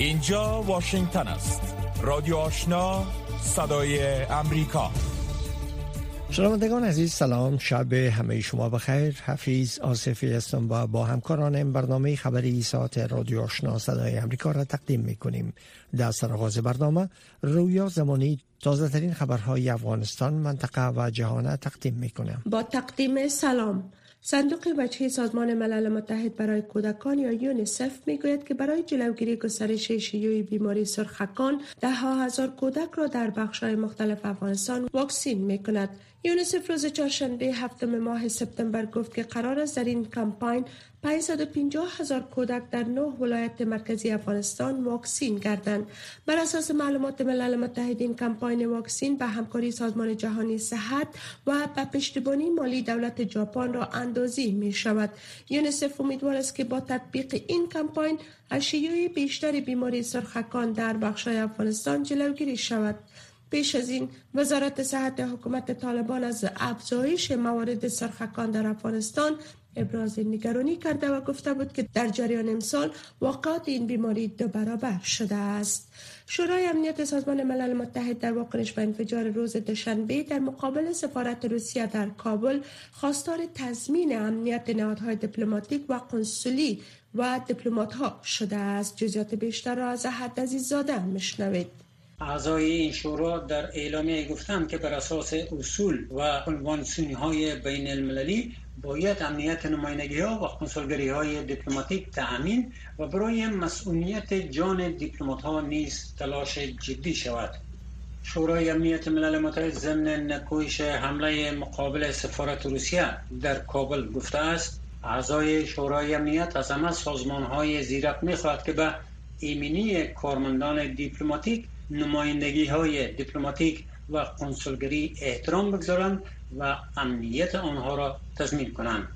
اینجا واشنگتن است. رادیو آشنا صدای امریکا. شنوندگان عزیز سلام. شب همه شما بخیر. حفیظ آصفی هستم و با همکارانم برنامه خبری ساعت رادیو آشنا صدای امریکا را تقدیم می کنیم در سرآغاز برنامه رویا زمانی تازه ترین خبرهای افغانستان منطقه و جهان تقدیم می کنم با تقدیم سلام. صندوق بچه سازمان ملل متحد برای کودکان یا یونیسف می‌گوید که برای جلوگیری گسترش شیوع بیماری سرخکان ده ها هزار کودک را در بخش‌های مختلف افغانستان واکسین می کند. یونیسف روز چهارشنبه هفتم ماه سپتامبر گفت که قرار است در این کمپاین 550 هزار کودک در نه ولایت مرکزی افغانستان واکسین گردند. بر اساس معلومات ملل متحد این کمپاین واکسین به همکاری سازمان جهانی صحت و به پشتیبانی مالی دولت ژاپن را اندازی می شود. یونیسف امیدوار است که با تطبیق این کمپاین از شیوع بیشتر بیماری سرخکان در بخشای افغانستان جلوگیری شود. پیش از این وزارت صحت حکومت طالبان از افزایش موارد سرخکان در افغانستان ابراز نگرانی کرده و گفته بود که در جریان امسال واقعات این بیماری دو برابر شده است. شورای امنیت سازمان ملل متحد در واکنش به انفجار روز دوشنبه در مقابل سفارت روسیه در کابل خواستار تضمین امنیت نهادهای دیپلماتیک و قنسولی و دیپلمات ها شده است. جزئیات بیشتر را از حد عزیزاده مشنوید اعضای این شورا در اعلامیه گفتند که بر اساس اصول و کنوانسیون های بین المللی باید امنیت نمایندگی ها و کنسولگری های دیپلماتیک تأمین و برای مسئولیت جان دیپلمات ها نیز تلاش جدی شود. شورای امنیت ملل متحد ضمن نکویش حمله مقابل سفارت روسیه در کابل گفته است اعضای شورای امنیت از همه سازمان های زیرک می خواهد که به ایمنی کارمندان دیپلماتیک نمایندگی های دیپلماتیک و کنسولگری احترام بگذارند و امنیت آنها را تضمین کنند.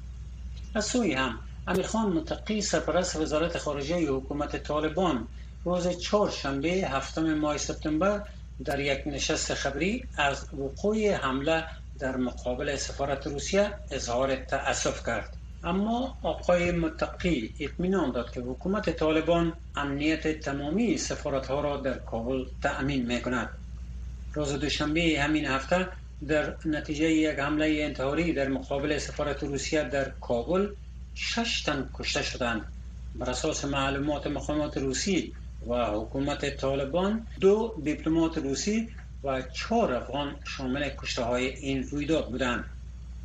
از سوی هم امیرخان متقی سرپرست وزارت خارجه حکومت طالبان روز چهارشنبه هفتم ماه سپتامبر در یک نشست خبری از وقوع حمله در مقابل سفارت روسیه اظهار تأسف کرد. اما آقای متقی اطمینان داد که حکومت طالبان امنیت تمامی سفارت ها را در کابل تأمین می کند روز دوشنبه همین هفته در نتیجه یک حمله انتحاری در مقابل سفارت روسیه در کابل شش تن کشته شدند. بر اساس معلومات مقامات روسی و حکومت طالبان دو دیپلمات روسی و چهار افغان شامل کشته های این رویداد بودند.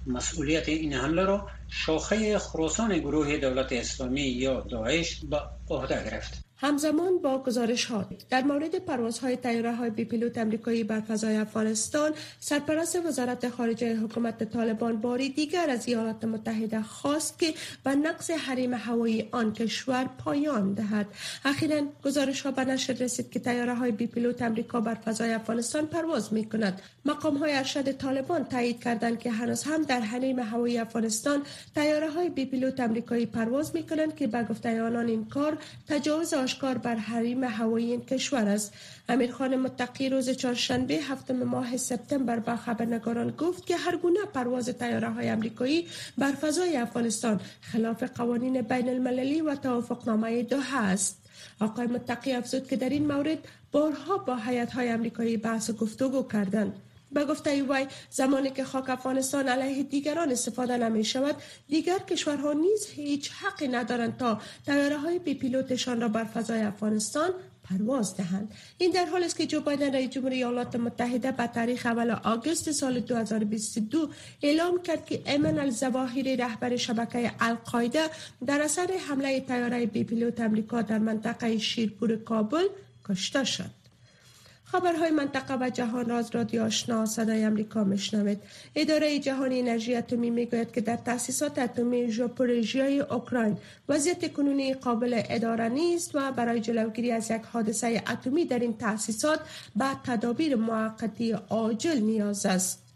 مسئولیت این حمله را شاخه خراسان گروه دولت اسلامی یا داعش به عهده گرفت. همزمان با گزارش ها. در مورد پروازهای تیاره های بی پیلوت امریکایی بر فضای افغانستان سرپرست وزارت خارجه حکومت طالبان باری دیگر از ایالات متحده خواست که به نقص حریم هوایی آن کشور پایان دهد. اخیرا گزارش ها به نشر رسید که تیاره های بی پیلوت امریکا بر فضای افغانستان پرواز می کند مقام های ارشد طالبان تایید کردند که هنوز هم در حریم هوایی افغانستان تیاره های بی پیلوت امریکایی پرواز می کنند که به گفته آنان این کار تجاوز آشکار بر حریم هوایی این کشور است. امیرخان متقی روز چهارشنبه هفتم ماه سپتامبر به خبرنگاران گفت که هر گونه پرواز تیاره های امریکایی بر فضای افغانستان خلاف قوانین بین المللی و توافقنامه دوحه است. آقای متقی افزود که در این مورد بارها با حیات های امریکایی بحث و گفتگو کردند. به گفته وی زمانی که خاک افغانستان علیه دیگران استفاده نمی شود دیگر کشورها نیز هیچ حقی ندارند تا تیاره های بی پیلوتشان را بر فضای افغانستان پرواز دهند. این در حال است که جو بایدن رئیس جمهوری ایالات متحده به تاریخ اول آگوست سال 2022 اعلام کرد که ایمن الزواهری رهبر شبکه القاعده در اثر حمله تیاره بی پیلوت امریکا در منطقه شیرپور کابل کشته شد. خبرهای منطقه و جهان را از رادیو آشنا صدای امریکا میشنوید. اداره جهانی انرژی اتمی می‌گوید که در تاسیسات اتمی ژاپورژیای اوکراین وضعیت کنونی قابل اداره نیست و برای جلوگیری از یک حادثه اتمی در این تاسیسات به تدابیر موقتی عاجل نیاز است.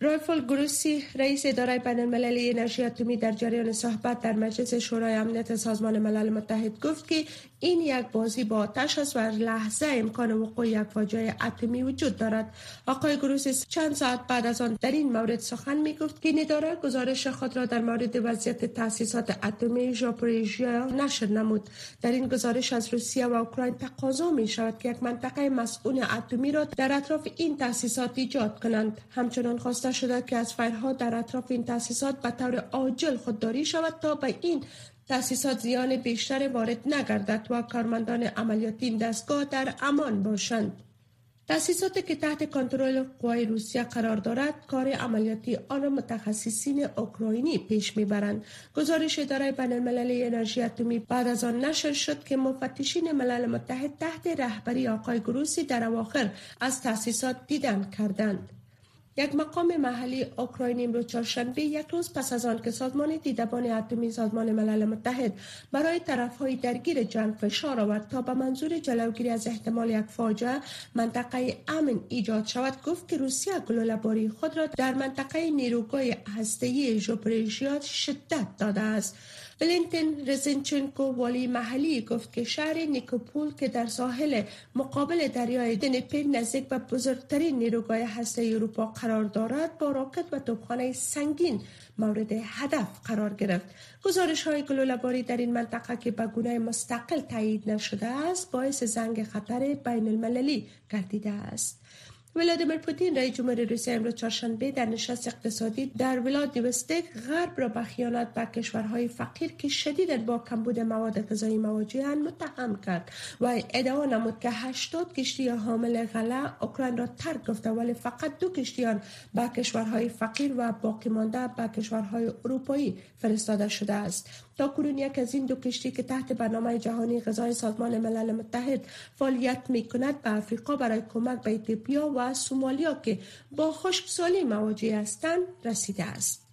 رایفل گروسی رئیس اداره بین المللی انرژی اتمی در جریان صحبت در مجلس شورای امنیت سازمان ملل متحد گفت که این یک بازی با آتش است و لحظه امکان وقوع یک فاجعه اتمی وجود دارد. آقای گروسی چند ساعت بعد از آن در این مورد سخن می گفت که نداره گزارش خود را در مورد وضعیت تاسیسات اتمی ژاپوریژیا نشر نمود. در این گزارش از روسیه و اوکراین تقاضا می شود که یک منطقه مسئول اتمی را در اطراف این تاسیسات ایجاد کنند. همچنان خواسته شده که از فایرها در اطراف این تاسیسات به طور عاجل خودداری شود تا به این تاسیسات زیان بیشتر وارد نگردد و کارمندان عملیاتی این دستگاه در امان باشند. تاسیساتی که تحت کنترل قوای روسیه قرار دارد کار عملیاتی آن را متخصصین اوکراینی پیش می‌برند. گزارش اداره بین المللی انرژی اتمی بعد از آن نشر شد که مفتشین ملل متحد تحت رهبری آقای گروسی در اواخر از تاسیسات دیدن کردند. یک مقام محلی اوکراین امروز چهارشنبه یک روز پس از آن که سازمان دیدبان اتمی سازمان ملل متحد برای طرفهای درگیر جنگ فشار آورد تا به منظور جلوگیری از احتمال یک فاجعه منطقه امن ایجاد شود گفت که روسیه گلوله‌باری خود را در منطقه نیروگاه هسته‌ای ژوپریژیا شدت داده است. ولنتین رزنچنکو والی محلی گفت که شهر نیکوپول که در ساحل مقابل دریای دنپر نزدیک به بزرگترین نیروگاه هسته اروپا قرار دارد با راکت و توپخانه سنگین مورد هدف قرار گرفت. گزارش های گلوله‌باری در این منطقه که به گونه مستقل تایید نشده است باعث زنگ خطر بین المللی گردیده است. ولادیمیر پوتین رئیس جمهور روسیه امروز چهارشنبه در نشست اقتصادی در ولادیوستک غرب را به خیانت به کشورهای فقیر که شدید با کمبود مواد غذایی مواجهاند متهم کرد. و ادعا نمود که 80 کشتی حامل غله اوکراین را ترک گفته ولی فقط دو کشتیان به کشورهای فقیر و باقی مانده به کشورهای اروپایی فرستاده شده است. تا کنون یک از این دو کشتی که تحت برنامه جهانی غذای سازمان ملل متحد فعالیت می کند به افریقا برای کمک به ایتیوپیا و سومالیا که با خشکسالی مواجه هستند رسیده است.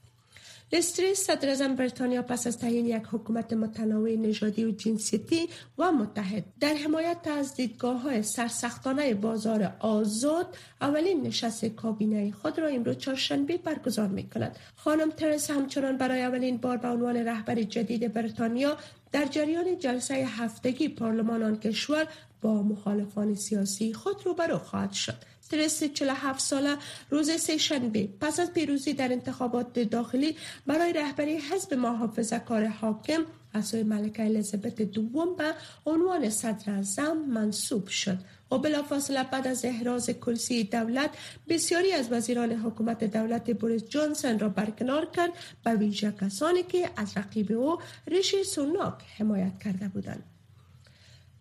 استریس صدر بریتانیا پس از تعیین یک حکومت متنوع نژادی و جنسیتی و متحد. در حمایت از دیدگاه های سرسختانه بازار آزاد اولین نشست کابینه خود را امروز چهارشنبه برگزار می کند خانم ترس همچنان برای اولین بار به عنوان رهبر جدید بریتانیا در جریان جلسه هفتگی پارلمان آن کشور با مخالفان سیاسی خود روبرو خواهد شد. ترس 47 ساله روز سه شنبه پس از پیروزی در انتخابات داخلی برای رهبری حزب محافظه کار حاکم از ملکه الیزابت دوم به عنوان صدر اعظم منصوب شد. و بلافاصله بعد از احراز کرسی دولت بسیاری از وزیران حکومت دولت بوریس جانسن را برکنار کرد به ویژه کسانی که از رقیب او ریشی سوناک حمایت کرده بودند.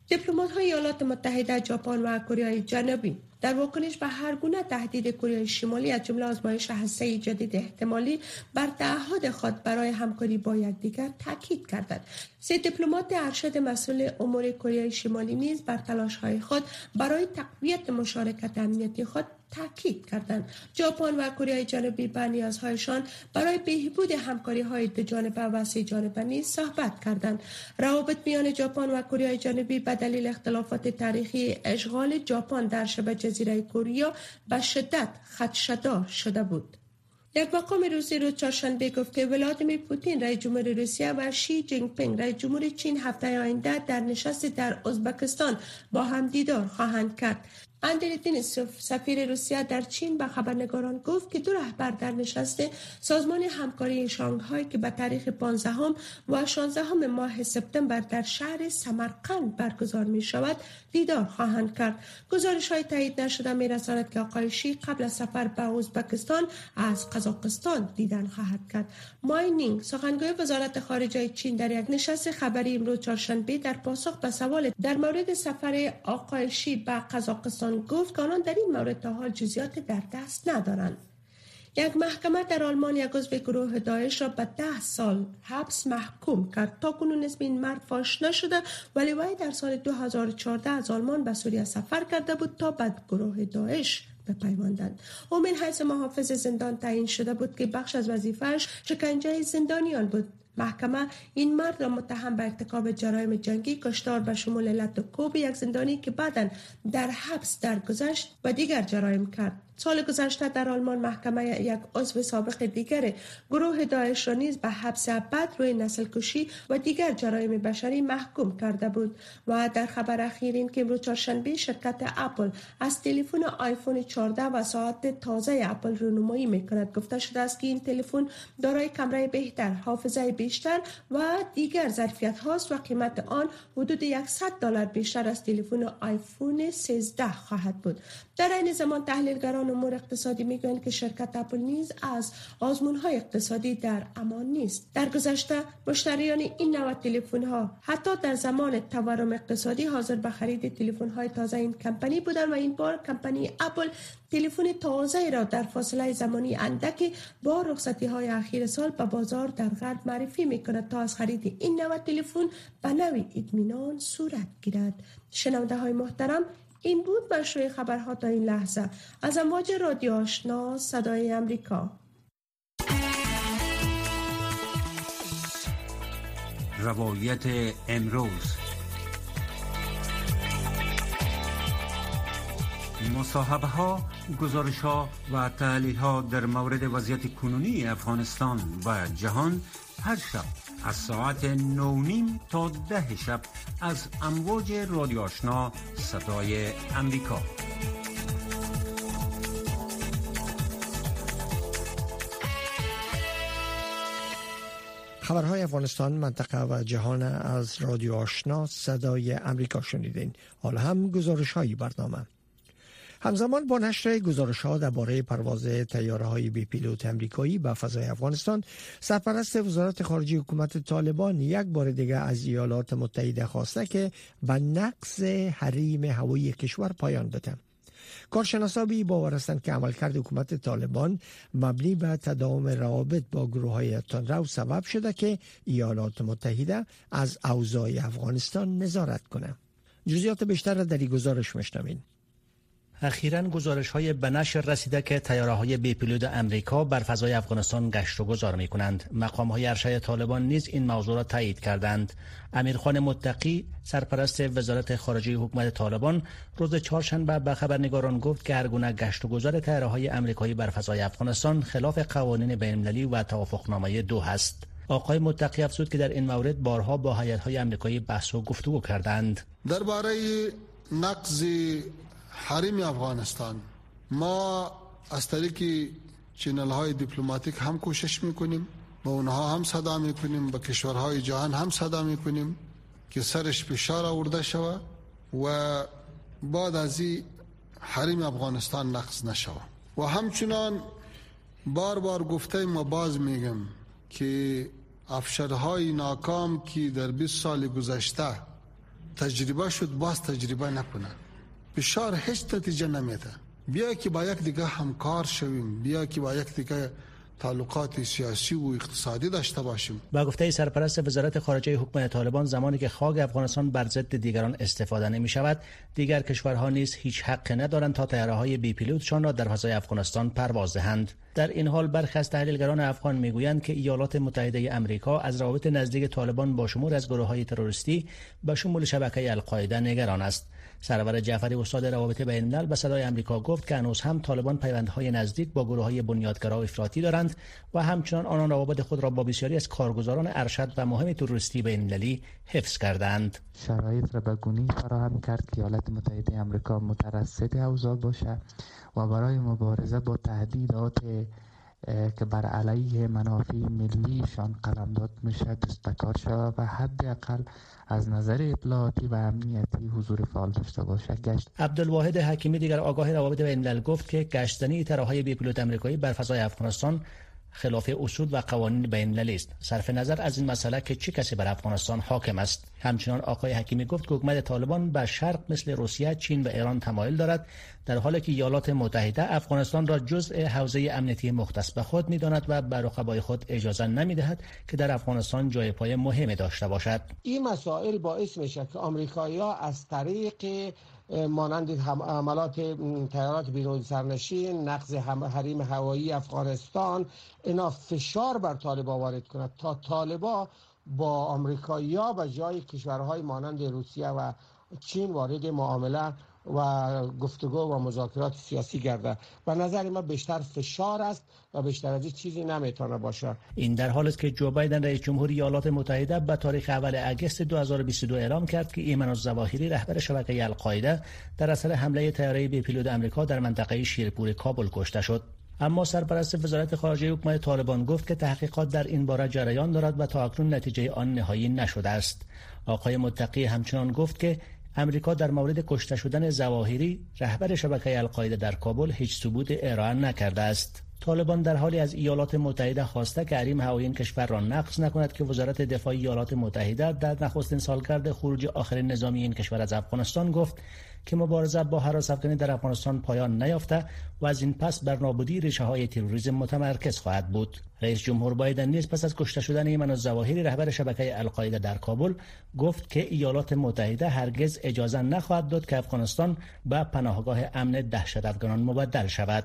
دیپلمات های ایالات متحده ژاپن و کره جنوبی در واکنش به هر گونه تهدید کره شمالی از جمله آزمایش هسته جدید احتمالی بر تعهد خود برای همکاری با یکدیگر تاکید کردند. سه دیپلمات ارشد مسئول امور کره شمالی نیز بر تلاش های خود برای تقویت مشارکت امنیتی خود تاکید کردند. ژاپن و کره جنوبی به نیازهایشان برای بهبود همکاری های دو جانبه و سه جانبه نیز صحبت کردند. روابط میان ژاپن و کره جنوبی به دلیل اختلافات تاریخی اشغال ژاپن در شبه جزیره کره به شدت خدشه‌دار شده بود. یک مقام روسی روز چهارشنبه گفت که ولادیمیر پوتین رئیس جمهور روسیه و شی جینگ پینگ رئیس جمهور چین هفته آینده در نشست در ازبکستان با هم دیدار خواهند کرد. اندری دینیسوف سفیر روسیه در چین به خبرنگاران گفت که دو رهبر در نشست سازمان همکاری شانگهای که به تاریخ 15 و 16 ماه سپتامبر در شهر سمرقند برگزار می شود دیدار خواهند کرد. گزارش های تایید نشده می رساند که آقای شی قبل از سفر به ازبکستان از قزاقستان دیدن خواهد کرد. ماینینگ سخنگوی وزارت خارجه چین در یک نشست خبری امروز چهارشنبه در پاسخ به سوال در مورد سفر آقای شی به قزاقستان گفت که آنان در این مورد تا حال جزیات در دست ندارند. یک محکمه در آلمان یک عضو گروه داعش را به ده سال حبس محکوم کرد تا کنون اسم این مرد فاش نشده ولی وی در سال 2014 از آلمان به سوریه سفر کرده بود تا به گروه داعش بپیوندند او من حیث محافظ زندان تعیین شده بود که بخش از وظیفهش شکنجه زندانیان بود. محکمه این مرد را متهم به ارتکاب جرایم جنگی کشتار به شمول علت کوب یک زندانی که بعدا در حبس درگذشت و دیگر جرایم کرد. سال گذشته در آلمان محکمه یک عضو سابق دیگر گروه داعش را نیز به حبس ابد روی نسل کشی و دیگر جرایم بشری محکوم کرده بود و در خبر اخیر این که امروز چهارشنبه شرکت اپل از تلفن آیفون 14 و ساعت تازه اپل رونمایی می‌کند. گفته شده است که این تلفن دارای کمره بهتر حافظه بیشتر و دیگر ظرفیت هاست و قیمت آن حدود 100 دلار بیشتر از تلفن آیفون 13 خواهد بود. در این زمان تحلیلگران امور اقتصادی می‌گویند که شرکت اپل نیز از آزمون های اقتصادی در امان نیست. در گذشته مشتریان این نوع تلفن ها حتی در زمان تورم اقتصادی حاضر به خرید تلفن های تازه این کمپانی بودند و این بار کمپانی اپل تلفن تازه را در فاصله زمانی اندکی با رخصتی های اخیر سال به بازار در غرب معرفی می کند تا از خرید این نوع تلفن به نوی اطمینان صورت گیرد. شنونده های محترم این بود مشروع خبرها تا این لحظه. از امواج رادیو آشنا صدای امریکا. روایت امروز. مصاحبه ها گزارش ها و تحلیل ها در مورد وضعیت کنونی افغانستان و جهان هر شب از ساعت نیم تا ده شب از امواج رادیو آشنا صدای امریکا. خبرهای افغانستان منطقه و جهان از رادیو آشنا صدای امریکا شنیدین. حالا هم گزارش های برنامه. همزمان با نشر گزارش ها درباره پرواز تیاره های بی پیلوت امریکایی به فضای افغانستان سرپرست وزارت خارجه حکومت طالبان یک بار دیگر از ایالات متحده خواسته که به نقص حریم هوایی کشور پایان بده. کارشناسا بی باور هستند که عملکرد حکومت طالبان مبنی به تداوم روابط با گروه های تندرو سبب شده که ایالات متحده از اوضاع افغانستان نظارت کنه. جزیات بیشتر در این گزارش مشنوین اخیرا گزارش های به نشر رسیده که تیاره های پیلوت امریکا بر فضای افغانستان گشت و گذار می کنند. مقام های ارشد طالبان نیز این موضوع را تایید کردند. امیرخان متقی سرپرست وزارت خارجه حکومت طالبان روز چهارشنبه به خبرنگاران گفت که هرگونه گشت و گذار تیاره های امریکایی بر فضای افغانستان خلاف قوانین بین‌المللی و توافقنامه دوحه است. آقای متقی افزود که در این مورد بارها با هیئت های امریکایی بحث و گفتگو کردند. درباره نقض حریم افغانستان ما از طریق چینل های دیپلماتیک هم کوشش می‌کنیم با اونها هم صدا می‌کنیم با کشورهای جهان هم صدا می‌کنیم که سرش فشار آورده شوه و بعد از این حریم افغانستان نقص نشوه و همچنان بار بار گفته ما باز میگم که افشرهای ناکام که در 20 سال گذشته تجربه شد باز تجربه نکنه فشار هیچ نتیجه نمیده. بیا که با یک دیگه همکار شویم. بیا که با یک دیگه تعلقات سیاسی و اقتصادی داشته باشیم. با گفته سرپرست وزارت خارجه حکومت طالبان زمانی که خاک افغانستان بر ضد دیگران استفاده نمی شود دیگر کشورها نیز هیچ حق ندارند تا تیاره های بی پیلوتشان را در فضای افغانستان پرواز دهند. در این حال برخی از تحلیلگران افغان می‌گویند که ایالات متحده امریکا از روابط نزدیک طالبان با شمور از گروه های تروریستی به شمول شبکه القاعده نگران است. سرور جعفری استاد روابط بین الملل به صدای آمریکا گفت که هنوز هم طالبان پیوندهای نزدیک با گروه های بنیادگرا افراطی دارند و همچنان آنان روابط خود را با بسیاری از کارگزاران ارشد و مهم توریستی بین المللی حفظ کردند. شرایط را به گونی فراهم کرد که ایالات متحده آمریکا مترصد اوضاع باشد و برای مبارزه با تهدیدات که بر علیه منافع ملیشان قلمداد میشه دستکار شود و حداقل از نظر اطلاعاتی و امنیتی حضور فعال داشته باشد. گشت. عبدالواحد حکیمی دیگر آگاه روابط بین گفت که گشتنی تراهای بی پیلوت امریکایی بر فضای افغانستان خلاف اصول و قوانین بین است صرف نظر از این مسئله که چه کسی بر افغانستان حاکم است؟ همچنان آقای حکیمی گفت که حکومت طالبان به شرق مثل روسیه چین و ایران تمایل دارد در حالی که ایالات متحده افغانستان را جزء حوزه امنیتی مختص به خود می‌داند و بر رقبای خود اجازه نمی‌دهد که در افغانستان جای پای مهمی داشته باشد. این مسائل باعث میشه که آمریکایی‌ها از طریق مانند حملات تیارات بیرون سرنشین نقض حریم هوایی افغانستان. اینا فشار بر طالبا وارد کند تا طالبا با آمریکایی‌ها و جای کشورهای مانند روسیه و چین وارد معامله و گفتگو و مذاکرات سیاسی گرده و نظر ما بیشتر فشار است و بیشتر از چیزی نمی‌تونه باشه. این در حالی است که جو بایدن رئیس جمهوری ایالات متحده به تاریخ اول اگست 2022 اعلام کرد که ایمن الظواهری رهبر شبکه القاعده در اثر حمله طیاره بی پیلوت آمریکا در منطقه شیرپور کابل کشته شد. اما سرپرست وزارت خارجه حکومت طالبان گفت که تحقیقات در این باره جریان دارد و تا اکنون نتیجه آن نهایی نشده است. آقای متقی همچنان گفت که امریکا در مورد کشته شدن زواهری رهبر شبکه القاعده در کابل هیچ ثبوت ارائه نکرده است. طالبان در حالی از ایالات متحده خواسته که حریم هوایی این کشور را نقض نکند که وزارت دفاع ایالات متحده در نخستین سالگرد خروج آخرین نظامی این کشور از افغانستان گفت که مبارزه با حراس افغانی در افغانستان پایان نیافته و از این پس بر نابودی ریشه های تروریسم متمرکز خواهد بود. رئیس جمهور بایدن نیز پس از کشته شدن ایمن الظواهری رهبر شبکه القاعده در کابل گفت که ایالات متحده هرگز اجازه نخواهد داد که افغانستان به پناهگاه امن دهشت افغانان مبدل شود.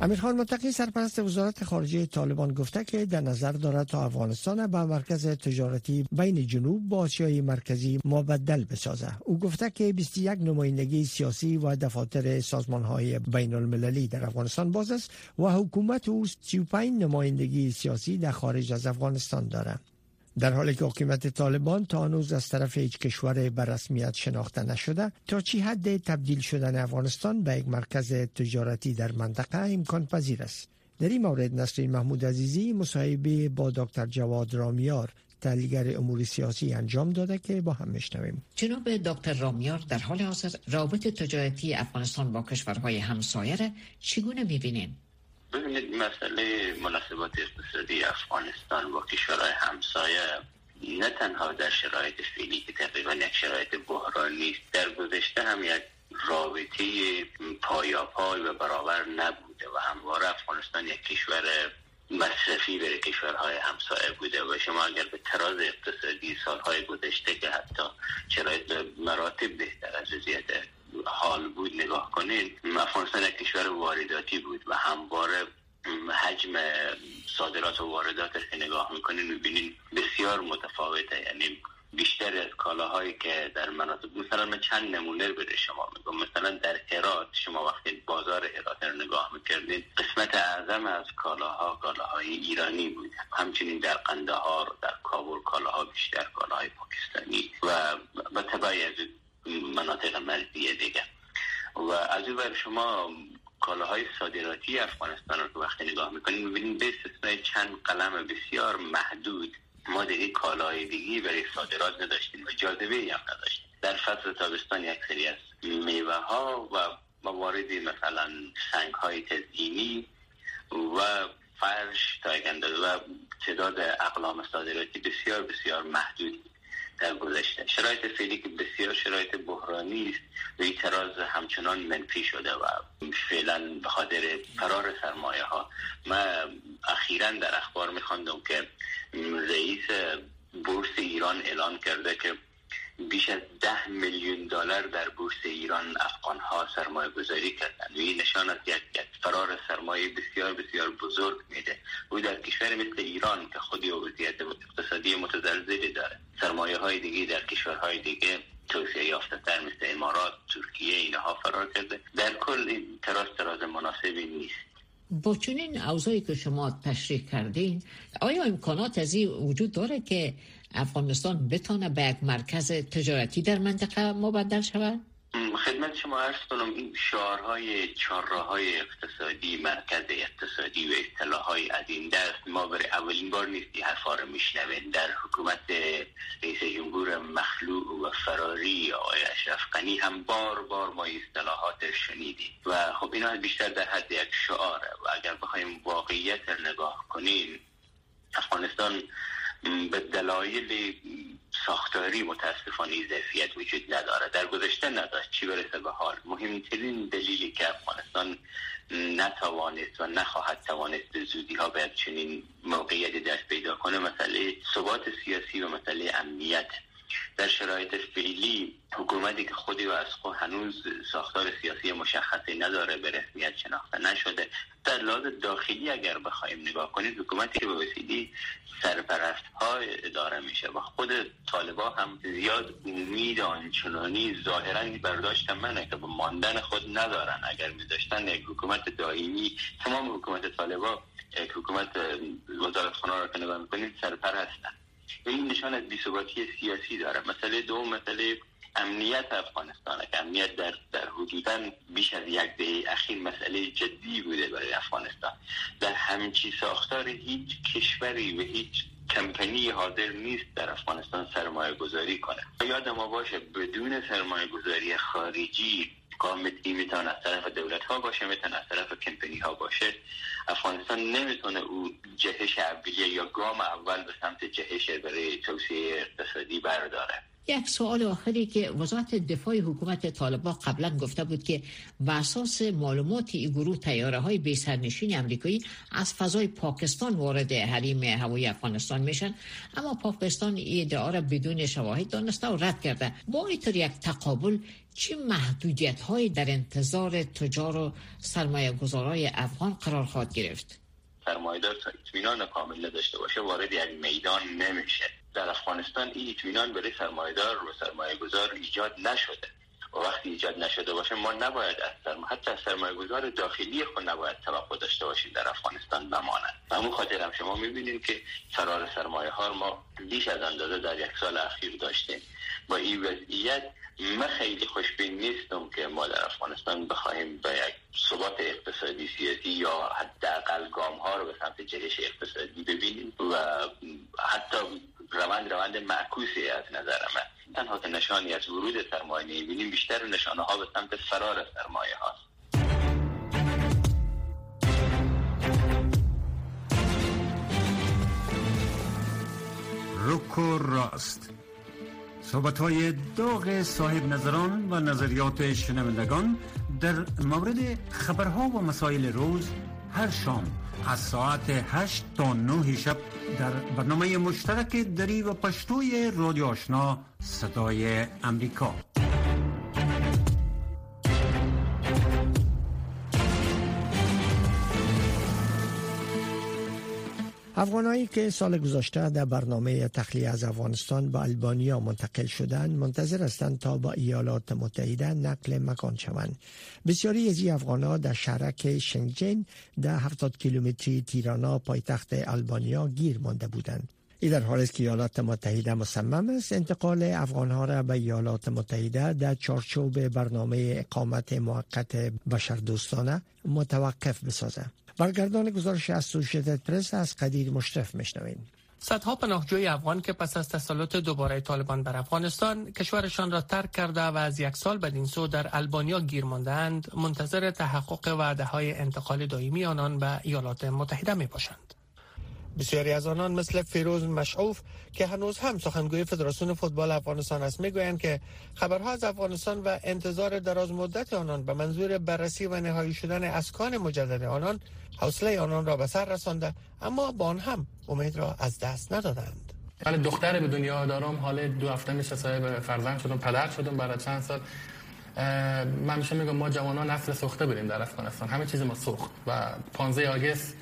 امیرخان متقی سرپرست وزارت خارجه طالبان گفته که در نظر دارد تا افغانستان به مرکز تجارتی بین جنوب با آسیای مرکزی مبدل بسازه او گفته که 21 نمایندگی سیاسی و دفاتر سازمان های بین المللی در افغانستان باز است و حکومت او 35 نمایندگی سیاسی در خارج از افغانستان دارد. در حالی که حکومت طالبان تا هنوز از طرف هیچ کشور به رسمیت شناخته نشده تا چی حد تبدیل شدن افغانستان به یک مرکز تجارتی در منطقه امکان پذیر است در این مورد نسرین محمود عزیزی مصاحبه با دکتر جواد رامیار تحلیلگر امور سیاسی انجام داده که با هم میشنویم جناب دکتر رامیار در حال حاضر رابط تجارتی افغانستان با کشورهای همسایه چگونه می‌بینین؟ ببینید مسئله مناسبات اقتصادی افغانستان با کشورهای همسایه نه تنها در شرایط فعلی که تقریبا یک شرایط بحرانی است در گذشته هم یک رابطه پایاپای و برابر نبوده و همواره افغانستان یک کشور مصرفی برای کشورهای همسایه بوده و شما اگر به تراز اقتصادی سالهای گذشته که حتی شرایط مراتب بهتر از وضعیت حال بود نگاه کنید افغانستان یک کشور وارداتی بود و همواره حجم صادرات و وارداتش که نگاه می‌کنین می‌بینین بسیار متفاوته. یعنی بیشتر از کالاهایی که در مناطق مثلا من چند نمونه بده شما میگم. مثلا در هرات شما وقتی بازار هرات رو نگاه می‌کردین قسمت اعظم از کالاها کالاهای ایرانی بود. همچنین در قندهار در کابل کالاها بیشتر کالاهای پاکستانی و به تبعی از مناطق مرزی دیگه. و از این بر شما کالاهای صادراتی افغانستان رو که وقتی نگاه می‌کنیم می‌بینیم به استثنای چند قلم بسیار محدود ما دیگه کالاهای دیگه برای صادرات نداشتیم و جاذبه هم نداشتیم. در فصل تابستان یک سری از میوه ها و مواردی مثلا سنگ های تزیینی و فرش تا و تعداد اقلام صادراتی بسیار بسیار محدود در گذشته. شرایط فعلی که بسیار شرایط بحرانی است و این تراز همچنان منفی شده و فعلا به خاطر فرار سرمایه ها من اخیرا در اخبار میخواندم که رئیس بورس ایران اعلان کرده که بیش از ده میلیون دلار در بورس ایران افغان ها سرمایه گذاری کردن و این نشان از یک فرار سرمایه بسیار بسیار بزرگ میده. او در کشور مثل ایران که خودی وضعیت اقتصادی متزلزلی داره سرمایه های دیگه در کشورهای دیگه توسعه یافته تر مثل امارات ترکیه اینها فرار کرده. در کل این تراز تراز مناسبی نیست. با چنین اوضاعی که شما تشریح کردین آیا امکانات از این وجود داره که افغانستان بتانه به یک مرکز تجارتی در منطقه مبدل شود؟ خدمت شما ارز کنم این شعارهای های اقتصادی مرکز اقتصادی و اصطلاحهای از این دست ما برای اولین بار نیستی حرفا رو میشنویم. در حکومت رئیس جمهور مخلوع و فراری آقای اشرف غنی هم بار بار ما اصطلاحات شنیدیم. و خب اینا بیشتر در حد یک شعاره. و اگر بخوایم واقعیت نگاه کنیم افغانستان به دلایل ساختاری متاسفانه ظرفیت وجود نداره. در گذشته نداشت. چی برسه به حال؟ مهمترین دلیلی که افغانستان نتوانست و نخواهد توانست به زودی ها به چنین موقعیتی دست پیدا کنه مسئله ثبات سیاسی و مسئله امنیت. در شرایط فعلی حکومتی که خودی و از خود هنوز ساختار سیاسی مشخصی نداره به رسمیت شناخته نشده. در لحاظ داخلی اگر بخوایم نگاه کنید حکومتی که به وسیله سرپرست های اداره میشه و خود طالبا هم زیاد امید آنچنانی ظاهرا برداشت منه که به ماندن خود ندارن. اگر میداشتن یک حکومت دائمی تمام حکومت طالبا یک حکومت وزارت خانه را که نگاه می‌کنید سرپرستن. این نشان از بیثباتی سیاسی داره. مسئله دو مسئله امنیت افغانستان. که امنیت در در حدودا بیش از یک دهه اخیر مسئله جدی بوده برای افغانستان. در همچی ساختار هیچ کشوری و هیچ کمپنی حاضر نیست در افغانستان سرمایه گذاری کنه. یاد ما باشه بدون سرمایه گذاری خارجی قامتی می‌تونه از طرف دولت ها باشه می‌تونه از طرف کمپنی ها باشه. افغانستان نمی‌تونه او جهش اولیه یا گام اول به سمت جهش برای توسعه اقتصادی برداره. یک سوال آخری که وزارت دفاع حکومت طالبان قبلا گفته بود که بر اساس معلومات این گروه تیاره های بی سرنشین امریکایی از فضای پاکستان وارد حریم هوایی افغانستان میشن اما پاکستان این ادعا را بدون شواهد دانسته و رد کرده. با اینطور یک تقابل چه محدودیت هایی در انتظار تجار و سرمایه گذارای افغان قرار خواهد گرفت؟ سرمایدار تا اطمینان کامل نداشته باشه وارد یک میدان نمیشه. در افغانستان این اطمینان برای سرمایدار و سرمایه گذار ایجاد نشده. و وقتی ایجاد نشده باشه ما نباید از سرم... حتی از سرمایه گذار داخلی خود نباید توقع داشته باشیم در افغانستان بمانند همون خاطر هم شما می‌بینیم که فرار سرمایه ها ما بیش از اندازه در یک سال اخیر داشتیم. با این وضعیت من خیلی خوشبین نیستم که ما در افغانستان بخواهیم به یک ثبات اقتصادی سیاسی یا حداقل گام ها رو به سمت جهش اقتصادی ببینیم و حتی روند روند معکوسی از نظر من. تنها که نشانی از ورود سرمایه نمی‌بینیم بیشتر نشانه ها به سمت فرار سرمایه هاست. روکو راست. صحبت های داغ صاحب نظران و نظریات شنوندگان در مورد خبرها و مسائل روز هر شام از ساعت 8 تا 9 شب در برنامه مشترک دری و پشتوی رادیو آشنا صدای امریکا. افغانهایی که سال گذشته در برنامه تخلیه از افغانستان به البانیا منتقل شدند منتظر هستند تا با ایالات متحده نقل مکان شوند. بسیاری از این افغانها در شهرک شنگجن در 70 کیلومتری تیرانا پایتخت البانیا گیر مانده بودند. این در حال است که ایالات متحده مصمم است انتقال افغانها را به ایالات متحده در چارچوب برنامه اقامت موقت بشردوستانه متوقف بسازد. برگردان گزارش اسوسییتد پرس از قدیر مشرف میشنویم صدها پناهجوی افغان که پس از تسلط دوباره طالبان بر افغانستان کشورشان را ترک کرده و از یک سال بدین سو در البانیا گیر ماندهاند منتظر تحقق وعده های انتقال دائمی آنان به ایالات متحده می باشند. بسیاری از آنان مثل فیروز مشعوف که هنوز هم سخنگوی فدراسیون فوتبال افغانستان است می‌گویند که خبرها از افغانستان و انتظار دراز مدت آنان به منظور بررسی و نهایی شدن اسکان مجدد آنان حوصله آنان را به سر رسانده اما با آن هم امید را از دست ندادند. من دختر به دنیا دارم حال دو هفته میشه صاحب فرزند شدم پدر شدم برای چند سال. من میشه میگم ما جوانان نسل سوخته بریم در افغانستان همه چیز ما سوخت و 15 آگست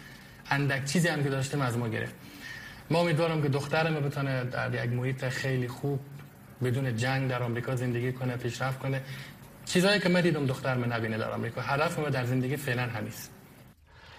اندک چیزی هم که داشتیم از ما گرفت. ما امیدوارم که دخترم بتونه در یک محیط خیلی خوب بدون جنگ در آمریکا زندگی کنه پیشرفت کنه. چیزایی که من دیدم دخترم نبینه در آمریکا هدف ما در زندگی فعلا همیست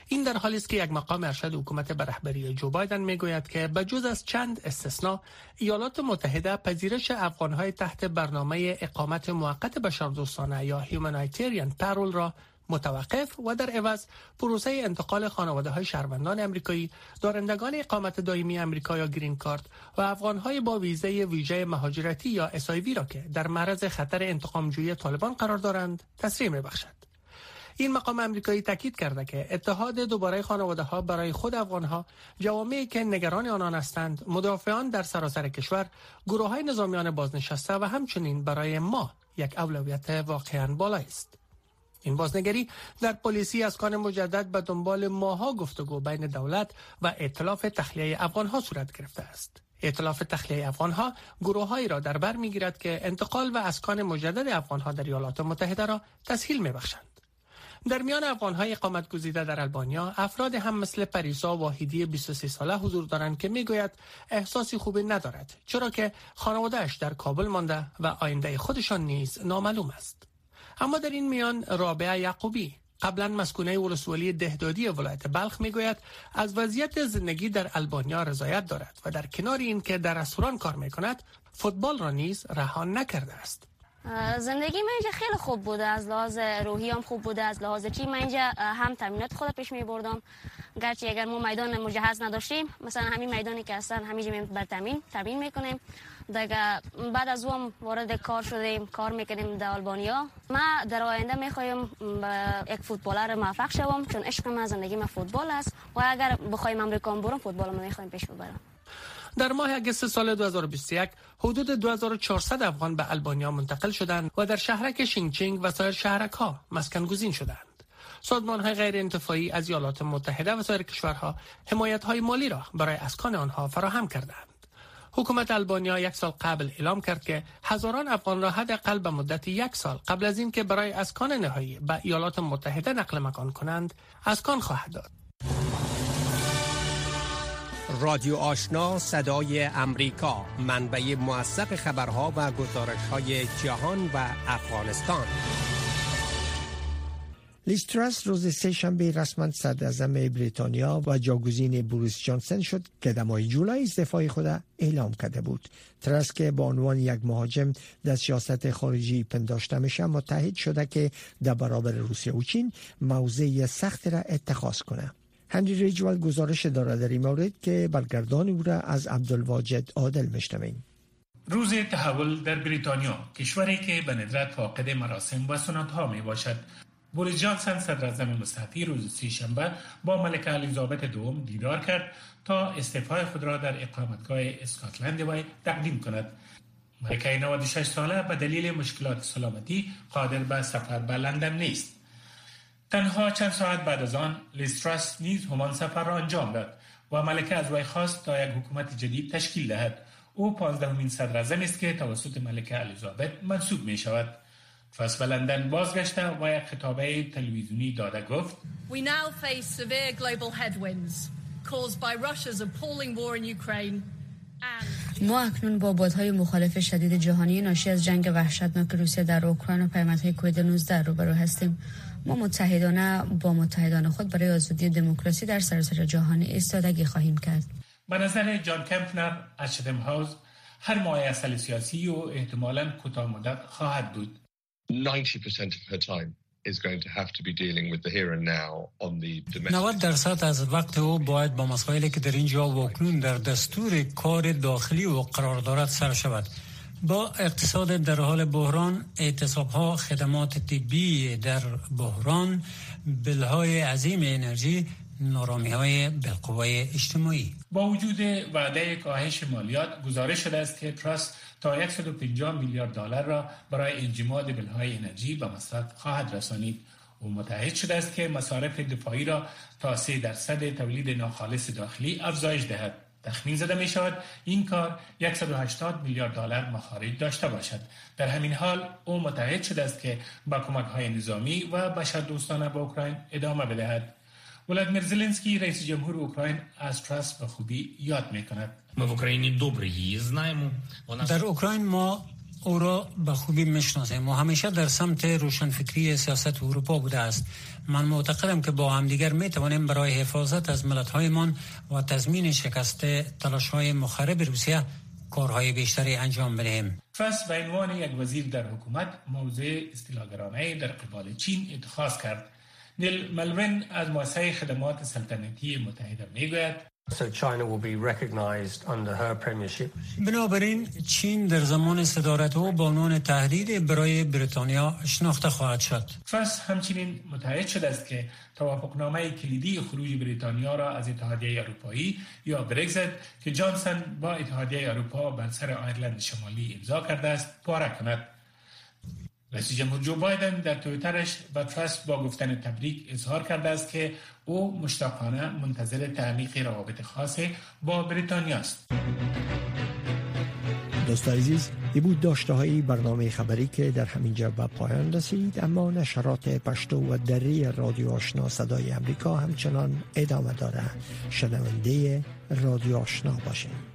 این در حالی است که یک مقام ارشد حکومت به رهبری جو بایدن می‌گوید که به جز از چند استثنا ایالات متحده پذیرش افغانهای تحت برنامه اقامت موقت بشردوستانه یا هیومانیتریان پرول را متوقف و در عوض پروسه انتقال خانواده های شهروندان امریکایی دارندگان اقامت دائمی امریکا یا گرین کارت و افغان های با ویزه ویژه مهاجرتی یا اسایوی را که در معرض خطر انتقام جویی طالبان قرار دارند تسریع می بخشد. این مقام امریکایی تاکید کرده که اتحاد دوباره خانواده ها برای خود افغان ها جوامعی که نگران آنان هستند مدافعان در سراسر کشور گروه های نظامیان بازنشسته و همچنین برای ما یک اولویت واقعا بالا است این بازنگری در پلیسی از کان مجدد به دنبال ماها گفتگو بین دولت و اطلاف تخلیه افغان ها صورت گرفته است اطلاف تخلیه افغان ها گروه هایی را در بر می‌گیرد که انتقال و اسکان مجدد افغان ها در ایالات متحده را تسهیل می بخشند. در میان افغان های اقامت گزیده در البانیا افراد هم مثل پریسا واحدی 23 ساله حضور دارند که می‌گوید احساسی خوبی ندارد چرا که خانوادهش در کابل مانده و آینده خودشان نیز نامعلوم است اما در این میان رابعه یعقوبی قبلا مسکونه ولسوالی دهدادی ولایت بلخ می‌گوید از وضعیت زندگی در البانیا رضایت دارد و در کنار این که در رستوران کار می کند فوتبال را نیز رها نکرده است. زندگی من اینجا خیلی خوب بوده از لحاظ روحی هم خوب بوده از لحاظ چی من اینجا هم تمرینات خود پیش می بردم گرچه اگر ما میدان مجهز نداشتیم مثلا همین میدانی که هستن همیشه بر تمرین تمرین می‌کنیم. دیگه بعد از اون وارد کار شدیم کار می‌کنیم در آلبانیا ما در آینده می‌خوایم یک فوتبالر موفق شوم چون عشق من زندگی من فوتبال است و اگر بخوایم امریکا برم فوتبال ما می‌خوایم پیش ببرم در ماه اگست سال 2021 حدود 2400 افغان به البانیا منتقل شدند و در شهرک شینچینگ و سایر شهرک ها مسکن گزین شدند. سازمان های غیر انتفاعی از ایالات متحده و سایر کشورها حمایت های مالی را برای اسکان آنها فراهم کردند. حکومت البانیا یک سال قبل اعلام کرد که هزاران افغان را حداقل به مدت یک سال قبل از اینکه برای اسکان نهایی به ایالات متحده نقل مکان کنند اسکان خواهد داد. رادیو آشنا صدای امریکا منبع موثق خبرها و گزارش های جهان و افغانستان لیستراس روز سه شنبه رسما صدر بریتانیا و جاگزین بوریس جانسن شد که در ماه جولای استعفای خود اعلام کرده بود. ترس که به عنوان یک مهاجم در سیاست خارجی پنداشته میشه متحد شده که در برابر روسیه و چین موضع سخت را اتخاذ کنه. هنری ریجوال گزارش دارد در این مورد که برگردان او را از عبدالواجد عادل میشنویم. روز تحول در بریتانیا کشوری که به ندرت فاقد مراسم و سنت ها می باشد بوریس جانسن صدر اعظم مستعفی روز سهشنبه با ملکه الیزابت دوم دیدار کرد تا استعفای خود را در اقامتگاه اسکاتلند وی تقدیم کند. ملکه 96 ساله به دلیل مشکلات سلامتی قادر به سفر به لندن نیست. تنها چند ساعت بعد از آن لیستراس نیز همان سفر را انجام داد و ملکه از وی خواست تا یک حکومت جدید تشکیل دهد. او پانزدهمین صدر است که توسط ملکه الیزابت منصوب می شود پس به لندن بازگشته و یک خطابه تلویزیونی داده گفت We now face severe global headwinds caused by Russia's appalling war in Ukraine ما اکنون با بادهای مخالف شدید جهانی ناشی از جنگ وحشتناک روسیه در اوکراین و پیامدهای کووید 19 روبرو هستیم. ما متحدانه با متحدان خود برای آزادی دموکراسی در سراسر جهان ایستادگی خواهیم کرد. به نظر جان کمپنر از شدم هاوز هر معایسل سیاسی و احتمالا کوتاه مدت خواهد بود. 90 درصد از وقت او باید با مسائلی که در اینجا و اکنون در دستور کار داخلی و قرار دارد سر شود. با اقتصاد در حال بحران اعتصاب ها خدمات طبی در بحران بلهای عظیم انرژی نارامی های بالقوای اجتماعی. با وجود وعده کاهش مالیات گزارش شده است که تراست تا 150 میلیارد دلار را برای انجماد بلهای انرژی به مصرف خواهد رسانید. او متحد شده است که مصارف دفاعی را تا 3 درصد تولید ناخالص داخلی افزایش دهد. تخمین زده می شود این کار 180 میلیارد دلار مخارج داشته باشد. در همین حال او متحد شده است که با کمک های نظامی و بشر دوستانه به اوکراین ادامه بدهد. ولادیمیر زلنسکی رئیس جمهور اوکراین از تراس به خوبی یاد می کند در اوکراین ما او را به خوبی می‌شناسیم. و همیشه در سمت روشنفکری سیاست اروپا بوده است. من معتقدم که با همدیگر می توانیم برای حفاظت از ملت‌هایمان و تضمین شکست های مخرب روسیه کارهای بیشتری انجام بدهیم. فس به عنوان یک وزیر در حکومت موضع استیلاگرانه در قبال چین اتخاذ کرد. نیل ملوین از مؤسسه خدمات سلطنتی متحده می‌گوید بنابراین چین در زمان صدارت او با عنوان تهدید برای بریتانیا شناخته خواهد شد. فس همچنین متحد شده است که توافقنامه کلیدی خروج بریتانیا را از اتحادیه اروپایی یا برگزت که جانسن با اتحادیه اروپا بر سر آیرلند شمالی امضا کرده است پاره کند. رئیس جمهور جو بایدن در تویترش و ترست با گفتن تبریک اظهار کرده است که او مشتاقانه منتظر تعمیق روابط خاص با بریتانیا است. دوست عزیز ای بود داشته های برنامه خبری که در همین به پایان رسید اما نشرات پشتو و دری رادیو آشنا صدای امریکا همچنان ادامه داره شنونده رادیو آشنا باشید